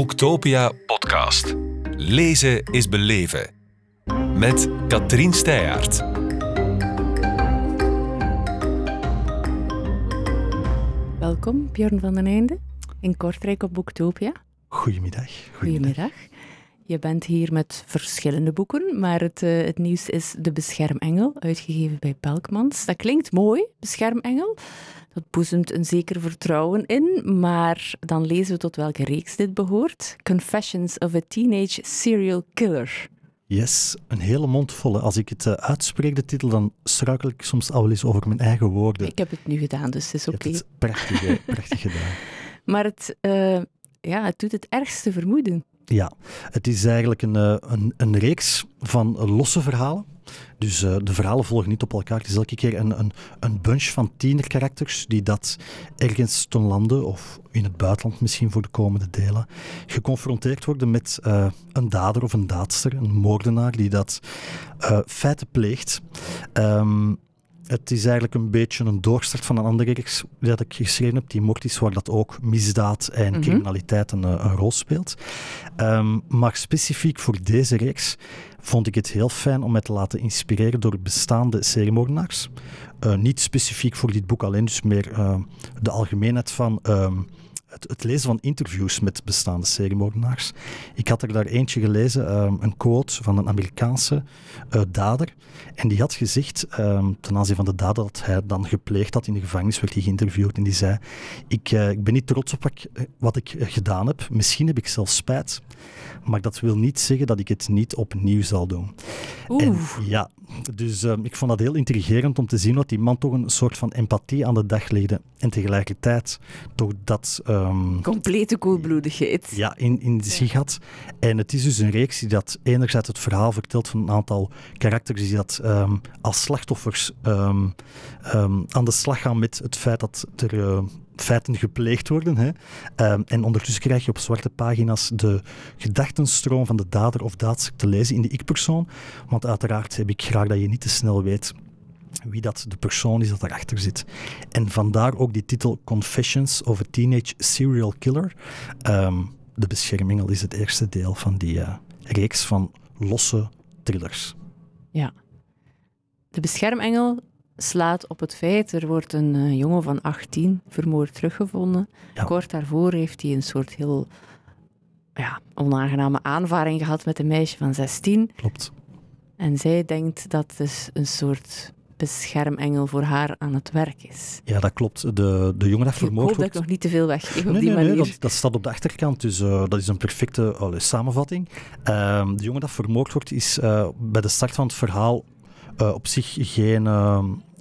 Boektopia podcast. Lezen is beleven. Met Katrien Steyaert. Welkom, Björn van den Einde, in Kortrijk op Boektopia. Goedemiddag. Goedemiddag. Je bent hier met verschillende boeken, maar het, uh, het nieuws is De Beschermengel, uitgegeven bij Pelkmans. Dat klinkt mooi, Beschermengel. Dat boezemt een zeker vertrouwen in, maar dan lezen we tot welke reeks dit behoort. Confessions of a Teenage Serial Killer. Yes, een hele mond volle. Als ik het uh, uitspreek, de titel, dan struikel ik soms al eens over mijn eigen woorden. Ik heb het nu gedaan, dus het is oké. Okay. Het prachtig, prachtig gedaan. Maar het, uh, ja, het doet het ergste vermoeden. Ja, het is eigenlijk een, een, een reeks van losse verhalen. Dus uh, de verhalen volgen niet op elkaar. Het is elke keer een, een, een bunch van tienerkarakters die dat ergens ten lande of in het buitenland misschien voor de komende delen geconfronteerd worden met uh, een dader of een daadster, een moordenaar die dat uh, feiten pleegt. Um, het is eigenlijk een beetje een doorstart van een andere reeks dat ik geschreven heb, die Mortis, waar dat ook misdaad en mm -hmm. criminaliteit een, een, rol speelt. Um, maar specifiek voor deze reeks vond ik het heel fijn om mij te laten inspireren door bestaande seriemoordenaars. Uh, niet specifiek voor dit boek alleen, dus meer uh, de algemeenheid van um, het, het, lezen van interviews met bestaande seriemoordenaars. Ik had er daar eentje gelezen, um, een quote van een Amerikaanse uh, dader. En die had gezegd, um, ten aanzien van de daden dat hij dan gepleegd had in de gevangenis, werd hij geïnterviewd. En die zei, ik, uh, ik ben niet trots op wat ik, wat ik gedaan heb. Misschien heb ik zelfs spijt. Maar dat wil niet zeggen dat ik het niet opnieuw zal doen. En, ja, dus uh, ik vond dat heel intrigerend om te zien wat die man toch een soort van empathie aan de dag legde. En tegelijkertijd toch dat... Um, Complete koelbloedigheid. Ja, in, in zich had. En het is dus een reeks die dat enerzijds het verhaal vertelt van een aantal karakters die dat um, als slachtoffers um, aan de slag gaan met het feit dat er... Uh, feiten gepleegd worden. Hè. Um, en ondertussen krijg je op zwarte pagina's de gedachtenstroom van de dader of daadster te lezen in de ik-persoon. Want uiteraard heb ik graag dat je niet te snel weet wie dat de persoon is dat daarachter zit. En vandaar ook die titel Confessions of a Teenage Serial Killer. Um, de beschermingel is het eerste deel van die uh, reeks van losse thrillers. Ja. De beschermengel slaat op het feit, er wordt een uh, jongen van 18 vermoord teruggevonden. Ja. Kort daarvoor heeft hij een soort heel ja, onaangename aanvaring gehad met een meisje van 16. Klopt. En zij denkt dat dus een soort beschermengel voor haar aan het werk is. Ja, dat klopt. De, de jongen dat vermoord wordt... Ik hoop dat ik nog niet te veel weggeef op nee, die nee, manier. Nee, dat, dat, staat op de achterkant, dus uh, dat is een perfecte uh, samenvatting. Uh, de jongen dat vermoord wordt is bij de start van het verhaal op zich geen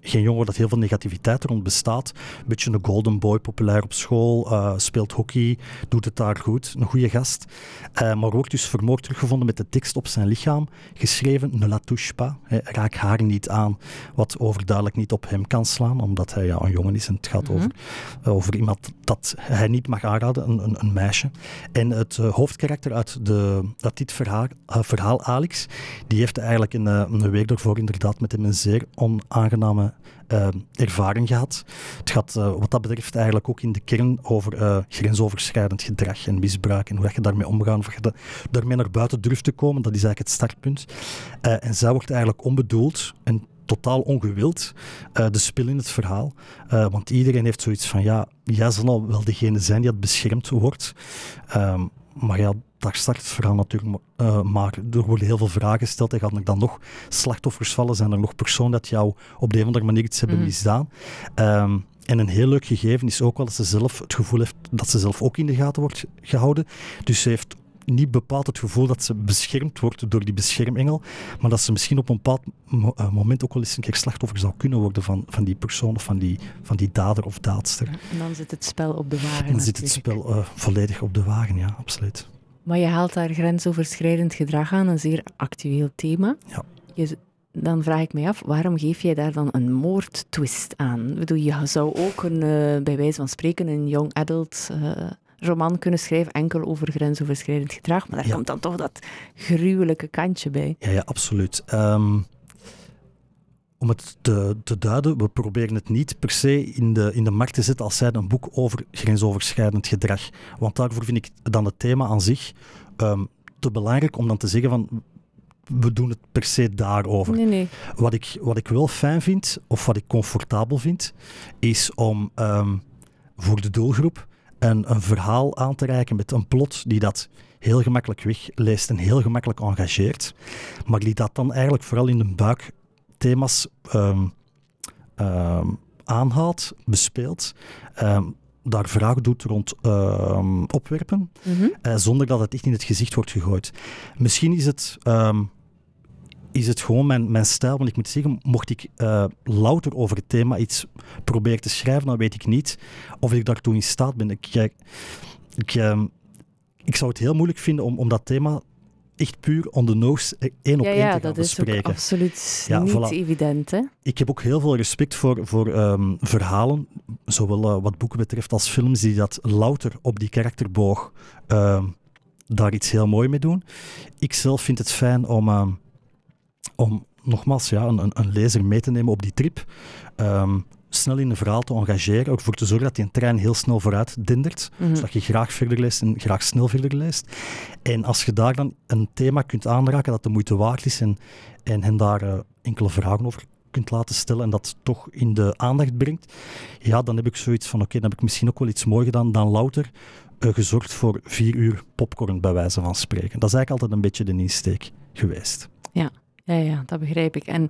geen jongen dat heel veel negativiteit rond bestaat. Een beetje een golden boy, populair op school, uh, speelt hockey, doet het daar goed, een goede gast. Uh, maar wordt dus vermoord teruggevonden met de tekst op zijn lichaam, geschreven ne la touche pas, hè, raak haar niet aan, wat overduidelijk niet op hem kan slaan, omdat hij ja, een jongen is en het gaat mm -hmm. over, uh, over iemand dat hij niet mag aanraden, een, een, een meisje. En het hoofdkarakter uit, de, uit dit verhaal, verhaal, Alex, die heeft eigenlijk een, een week ervoor inderdaad met hem een zeer onaangename uh, ervaring gehad. Het gaat uh, wat dat betreft eigenlijk ook in de kern over uh, grensoverschrijdend gedrag en misbruik en hoe je daarmee omgaat, of je daarmee naar buiten durft te komen. Dat is eigenlijk het startpunt. en zij wordt eigenlijk onbedoeld en totaal ongewild de spil in het verhaal. want iedereen heeft zoiets van, ja, jij zal wel degene zijn die het beschermd wordt. Um, maar ja, daar start het verhaal natuurlijk uh, maar. Er worden heel veel vragen gesteld. En gaan er dan nog slachtoffers vallen? Zijn er nog personen dat jou op de een of andere manier iets hebben mm. misdaan? Um, en een heel leuk gegeven is ook wel dat ze zelf het gevoel heeft dat ze zelf ook in de gaten wordt gehouden. Dus ze heeft niet bepaald het gevoel dat ze beschermd wordt door die beschermengel, maar dat ze misschien op een bepaald uh, moment ook wel eens een keer slachtoffer zou kunnen worden van, van die persoon of van die, van die dader of daadster. En dan zit het spel op de wagen. En dan natuurlijk. zit het spel uh, volledig op de wagen, ja, absoluut. Maar je haalt daar grensoverschrijdend gedrag aan, een zeer actueel thema. Ja. Je, dan vraag ik mij af, waarom geef jij daar dan een moordtwist aan? Ik bedoel, je zou ook een, uh, bij wijze van spreken een young adult uh, roman kunnen schrijven, enkel over grensoverschrijdend gedrag, maar daar ja. komt dan toch dat gruwelijke kantje bij. Ja, ja absoluut. Um, om het te, te duiden, we proberen het niet per se in de, in de markt te zetten als zij een boek over grensoverschrijdend gedrag. Want daarvoor vind ik dan het thema aan zich ehm, te belangrijk om dan te zeggen van we doen het per se daarover. Nee, nee. Wat, ik, wat ik wel fijn vind, of wat ik comfortabel vind, is om ehm, voor de doelgroep een, een verhaal aan te reiken met een plot die dat heel gemakkelijk wegleest en heel gemakkelijk engageert, maar die dat dan eigenlijk vooral in de buikthema's um, um, aanhaalt, bespeelt, daar vragen doet rond opwerpen, Mhm. eh, zonder dat het echt in het gezicht wordt gegooid. Misschien is het is het gewoon mijn, mijn stijl. Want ik moet zeggen, mocht ik uh, louter over het thema iets proberen te schrijven, dan weet ik niet of ik daartoe in staat ben. Ik, ik, ik, uh, ik zou het heel moeilijk vinden om, om dat thema echt puur on the nose één op ja, één ja, te gaan dat bespreken. is absoluut Ja, niet voilà. evident. Hè? Ik heb ook heel veel respect voor, voor um, verhalen, zowel uh, wat boeken betreft als films, die dat louter op die karakterboog uh, daar iets heel mooi mee doen. Ik zelf vind het fijn om uh, om nogmaals ja, een, een, lezer mee te nemen op die trip. Um, snel in een verhaal te engageren, ook voor te zorgen dat die trein heel snel vooruit dendert, Mhm. zodat je graag verder leest en graag snel verder leest. En als je daar dan een thema kunt aanraken dat de moeite waard is en, en hen daar uh, enkele vragen over kunt laten stellen en dat toch in de aandacht brengt, ja, dan heb ik zoiets van, oké, dan heb ik misschien ook wel iets mooi gedaan dan louter uh, gezorgd voor vier uur popcorn, bij wijze van spreken. Dat is eigenlijk altijd een beetje de insteek geweest. Ja. Ja, ja, dat begrijp ik. En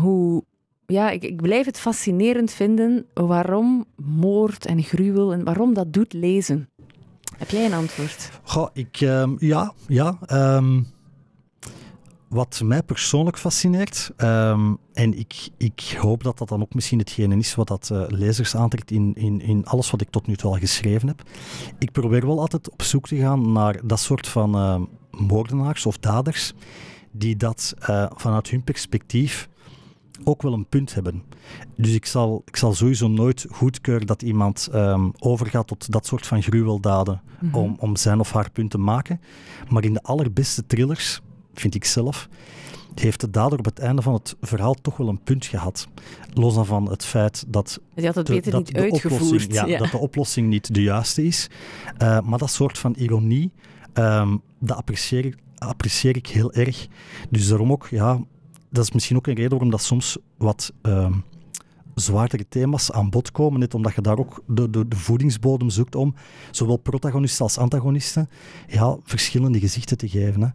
hoe, ja, ik, ik blijf het fascinerend vinden waarom moord en gruwel en waarom dat doet lezen. Heb jij een antwoord? Ik, um, ja, ja. Um, wat mij persoonlijk fascineert, um, en ik, ik hoop dat dat dan ook misschien hetgene is wat dat uh, lezers aantrekt in, in, in alles wat ik tot nu toe al geschreven heb. Ik probeer wel altijd op zoek te gaan naar dat soort van moordenaars of daders die dat uh, vanuit hun perspectief ook wel een punt hebben. Dus ik zal, ik zal sowieso nooit goedkeuren dat iemand um, overgaat tot dat soort van gruweldaden Mhm. om, om zijn of haar punt te maken. Maar in de allerbeste thrillers, vind ik zelf, heeft de dader op het einde van het verhaal toch wel een punt gehad. Los dan van het feit dat, Die had het de, beter dat niet de uitgevoerd. oplossing, ja, ja. dat de oplossing niet de juiste is. Uh, maar dat soort van ironie, um, dat apprecieer ik apprecieer ik heel erg. Dus daarom ook, ja, dat is misschien ook een reden waarom dat soms wat uh, zwaardere thema's aan bod komen, net omdat je daar ook de, de, de voedingsbodem zoekt om zowel protagonisten als antagonisten ja, verschillende gezichten te geven. Hè.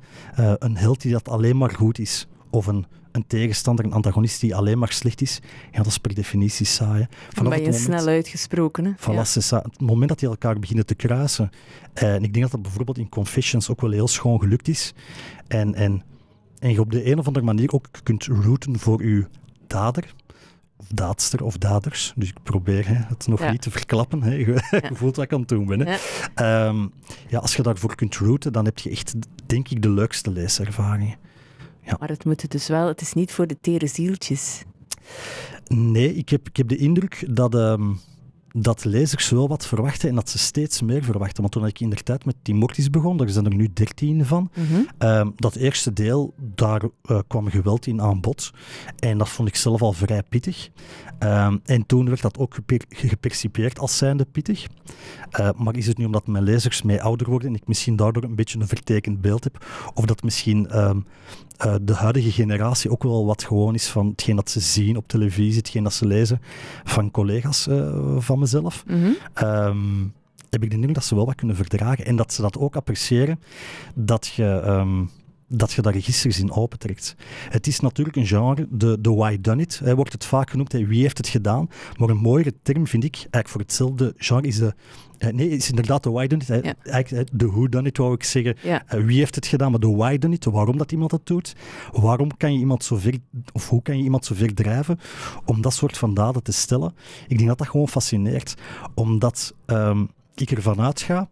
Uh, een held die dat alleen maar goed is, of een, een tegenstander, een antagonist die alleen maar slecht is, ja, dat is per definitie saai. Dan ben je moment, snel uitgesproken. Hè? Ja. Het moment dat die elkaar beginnen te kruisen, uh, en ik denk dat dat bijvoorbeeld in Confessions ook wel heel schoon gelukt is, en, en, en je op de een of andere manier ook kunt rooten voor je dader, of daadster of daders. Dus ik probeer hè, het nog Ja. niet te verklappen. Hè. Je, Ja. voelt wat ik aan het doen ben. Hè. Ja. Ehm, ja, als je daarvoor kunt rooten, dan heb je echt, denk ik, de leukste leeservaringen. Maar het moet dus wel, het is niet voor de tere zieltjes. Nee, ik heb, ik heb de indruk dat, um, dat lezers wel wat verwachten en dat ze steeds meer verwachten. Want toen ik in de tijd met Team Mortis begon, daar zijn er nu dertien van, Mm -hmm. um, dat eerste deel, daar uh, kwam geweld in aan bod. En dat vond ik zelf al vrij pittig. Um, en toen werd dat ook geper gepercipieerd als zijnde pittig. Uh, maar is het nu omdat mijn lezers mee ouder worden en ik misschien daardoor een beetje een vertekend beeld heb? Of dat misschien um, uh, de huidige generatie ook wel wat gewoon is van hetgeen dat ze zien op televisie, hetgeen dat ze lezen van collega's van mezelf? Mm -hmm. um, heb ik de indruk dat ze wel wat kunnen verdragen en dat ze dat ook appreciëren dat je, um, dat je daar registers in opentrekt. Het is natuurlijk een genre, de, de why done it, hè, wordt het vaak genoemd, hè, wie heeft het gedaan, maar een mooiere term vind ik, eigenlijk voor hetzelfde genre is de uh, nee, is inderdaad de why done it. Hè. Ja. Eigenlijk de who done it, wou ik zeggen. Ja. Uh, wie heeft het gedaan, maar de why done it, waarom dat iemand dat doet. Waarom kan je iemand zo ver, of hoe kan je iemand zo ver drijven om dat soort van daden te stellen? Ik denk dat dat gewoon fascineert, omdat um, ik ervan uitga.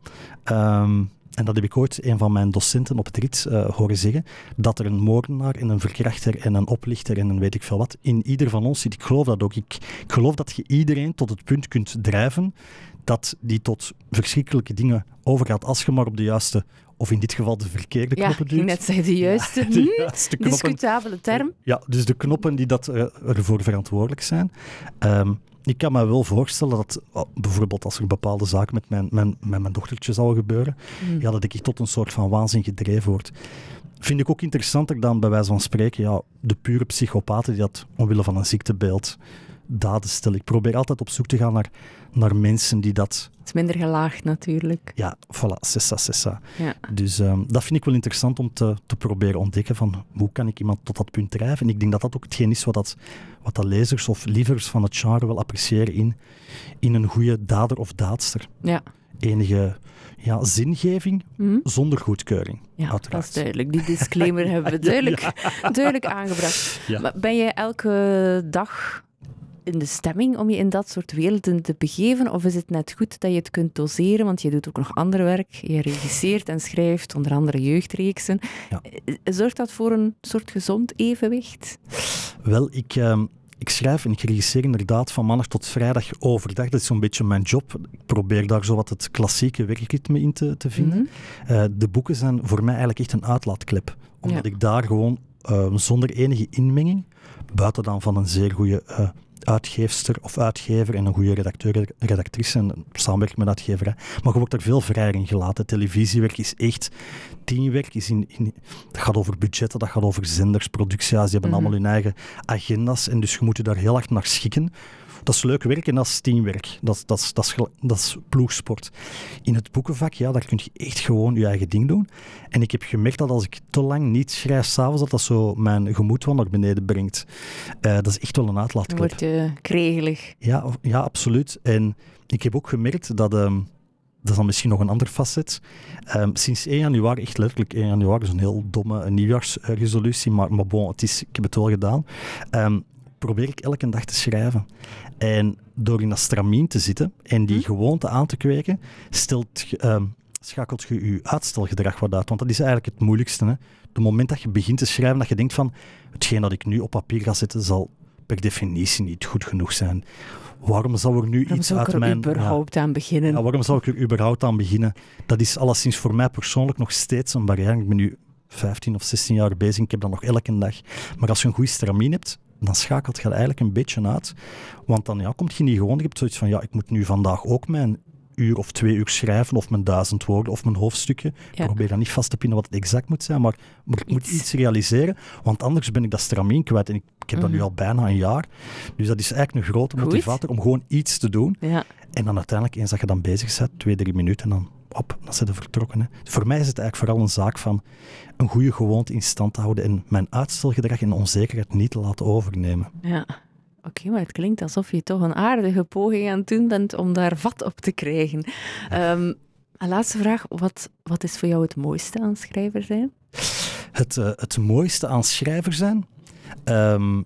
Um, en dat heb ik ooit een van mijn docenten op het RIT uh, horen zeggen, dat er een moordenaar en een verkrachter en een oplichter en een weet ik veel wat in ieder van ons zit. Ik geloof dat ook. Ik, ik geloof dat je iedereen tot het punt kunt drijven dat die tot verschrikkelijke dingen overgaat als je maar op de juiste of in dit geval de verkeerde knoppen duwt. Ja, net zei de juiste, ja, de hm? juiste knoppen. discutabele term. Ja, dus de knoppen die dat, uh, ervoor verantwoordelijk zijn. Um, ik kan me wel voorstellen dat oh, bijvoorbeeld als er bepaalde zaken met mijn, mijn, met mijn dochtertje zou gebeuren, mm. ja, dat ik tot een soort van waanzin gedreven word. Vind ik ook interessanter dan bij wijze van spreken ja, de pure psychopaten die dat omwille van een ziektebeeld daden. Ik probeer altijd op zoek te gaan naar, naar mensen die dat... Het is minder gelaagd natuurlijk. Ja, voilà, sessa, sessa. Ja. Dus um, dat vind ik wel interessant om te, te proberen ontdekken van hoe kan ik iemand tot dat punt drijven. En ik denk dat dat ook hetgeen is wat, dat, wat dat lezers of lievers van het genre wel appreciëren in, in een goede dader of daadster. Ja. Enige ja, zingeving mm. zonder goedkeuring. Ja, uiteraard. dat is duidelijk. Die disclaimer hebben we duidelijk, ja. duidelijk aangebracht. Maar ben je elke dag in de stemming om je in dat soort werelden te begeven? Of is het net goed dat je het kunt doseren? Want je doet ook nog ander werk. Je regisseert en schrijft, onder andere jeugdreeksen. Ja. Eh, zorgt dat voor een soort gezond evenwicht? Wel, ik, uh, ik schrijf en ik regisseer inderdaad van maandag tot vrijdag overdag. Dat is zo'n beetje mijn job. Ik probeer daar zo wat het klassieke werkritme in te, te vinden. Mhm. uh, de boeken zijn voor mij eigenlijk echt een uitlaatklep. Omdat ik daar gewoon uh, zonder enige inmenging, buiten dan van een zeer goede uh, uitgeefster of uitgever en een goede redacteur, redactrice en samenwerking met uitgeverij. Maar je wordt er veel vrijer in gelaten. Televisiewerk is echt teamwerk. Is in, in, dat gaat over budgetten, dat gaat over zenders, producties. Die hebben mhm. allemaal hun eigen agenda's en dus je moet je daar heel hard naar schikken dat is leuk werk en dat is teamwerk. Dat, dat, dat, is, dat is ploegsport. In het boekenvak, ja, daar kun je echt gewoon je eigen ding doen. En ik heb gemerkt dat als ik te lang niet schrijf s'avonds, dat dat zo mijn gemoed wel naar beneden brengt. Uh, dat is echt wel een uitlaatklep. Wordt je kregelig. Ja, ja, absoluut. En ik heb ook gemerkt dat... Um, dat is dan misschien nog een ander facet. Um, sinds 1 januari, echt letterlijk 1 januari, is een heel domme nieuwjaarsresolutie, maar, maar bon, het is, ik heb het wel gedaan. Um, probeer ik elke dag te schrijven. En door in dat stramien te zitten en die hm? gewoonte aan te kweken, stelt, uh, schakelt je je uitstelgedrag wat uit. Want dat is eigenlijk het moeilijkste. Hè? Het moment dat je begint te schrijven, dat je denkt van, hetgeen dat ik nu op papier ga zetten, zal per definitie niet goed genoeg zijn. Waarom zou er nu iets uit mijn... Waarom zou ik er überhaupt aan beginnen? Ja, waarom zou ik er überhaupt aan beginnen? Dat is alleszins voor mij persoonlijk nog steeds een barrière. Ik ben nu 15 of 16 jaar bezig, ik heb dat nog elke dag. Maar als je een goede stramien hebt, dan schakelt je eigenlijk een beetje uit. Want dan ja, komt je niet gewoon, je hebt zoiets van, ja, ik moet nu vandaag ook mijn uur of twee uur schrijven, of mijn duizend woorden, of mijn hoofdstukje. Ik probeer dan niet vast te pinnen wat het exact moet zijn, maar, maar ik moet iets realiseren, want anders ben ik dat stramien kwijt. En ik, ik heb dat nu mhm. al bijna een jaar. Dus dat is eigenlijk een grote motivator om gewoon iets te doen. Ja. En dan uiteindelijk, eens dat je dan bezig bent, twee, drie minuten, dan op, zijn ze vertrokken. Hè. Voor mij is het eigenlijk vooral een zaak van een goede gewoonte in stand te houden en mijn uitstelgedrag en onzekerheid niet te laten overnemen. Ja, oké, maar het klinkt alsof je toch een aardige poging aan het doen bent om daar vat op te krijgen. Um, een laatste vraag, wat, wat is voor jou het mooiste aan schrijver zijn? Het, uh, het mooiste aan schrijver zijn um,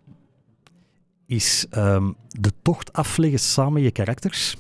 is um, de tocht afleggen samen je karakters.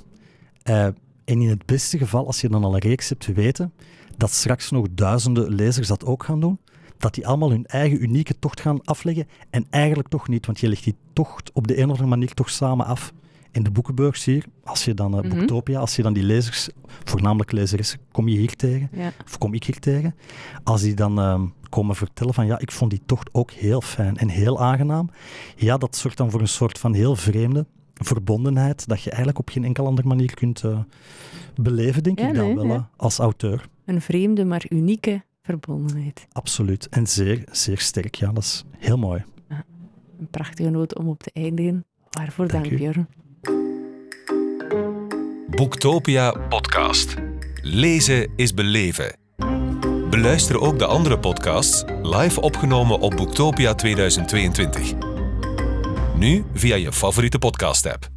Uh, en in het beste geval, als je dan al een reeks hebt weten, dat straks nog duizenden lezers dat ook gaan doen, dat die allemaal hun eigen unieke tocht gaan afleggen en eigenlijk toch niet, want je legt die tocht op de een of andere manier toch samen af. In de boekenbeurs hier, als je dan, uh, Boektopia, als je dan die lezers, voornamelijk lezers, kom je hier tegen, of kom ik hier tegen, als die dan uh, komen vertellen van ja, ik vond die tocht ook heel fijn en heel aangenaam, ja, dat zorgt dan voor een soort van heel vreemde, verbondenheid dat je eigenlijk op geen enkele andere manier kunt uh, beleven, denk ik dan wel, als auteur. Een vreemde, maar unieke verbondenheid. Absoluut. En zeer, zeer sterk. Ja, dat is heel mooi. een prachtige noot om op te eindigen. Waarvoor dank, dank Björn. Boektopia podcast. Lezen is beleven. Beluister ook de andere podcasts live opgenomen op Boektopia 2022. Nu via je favoriete podcast-app.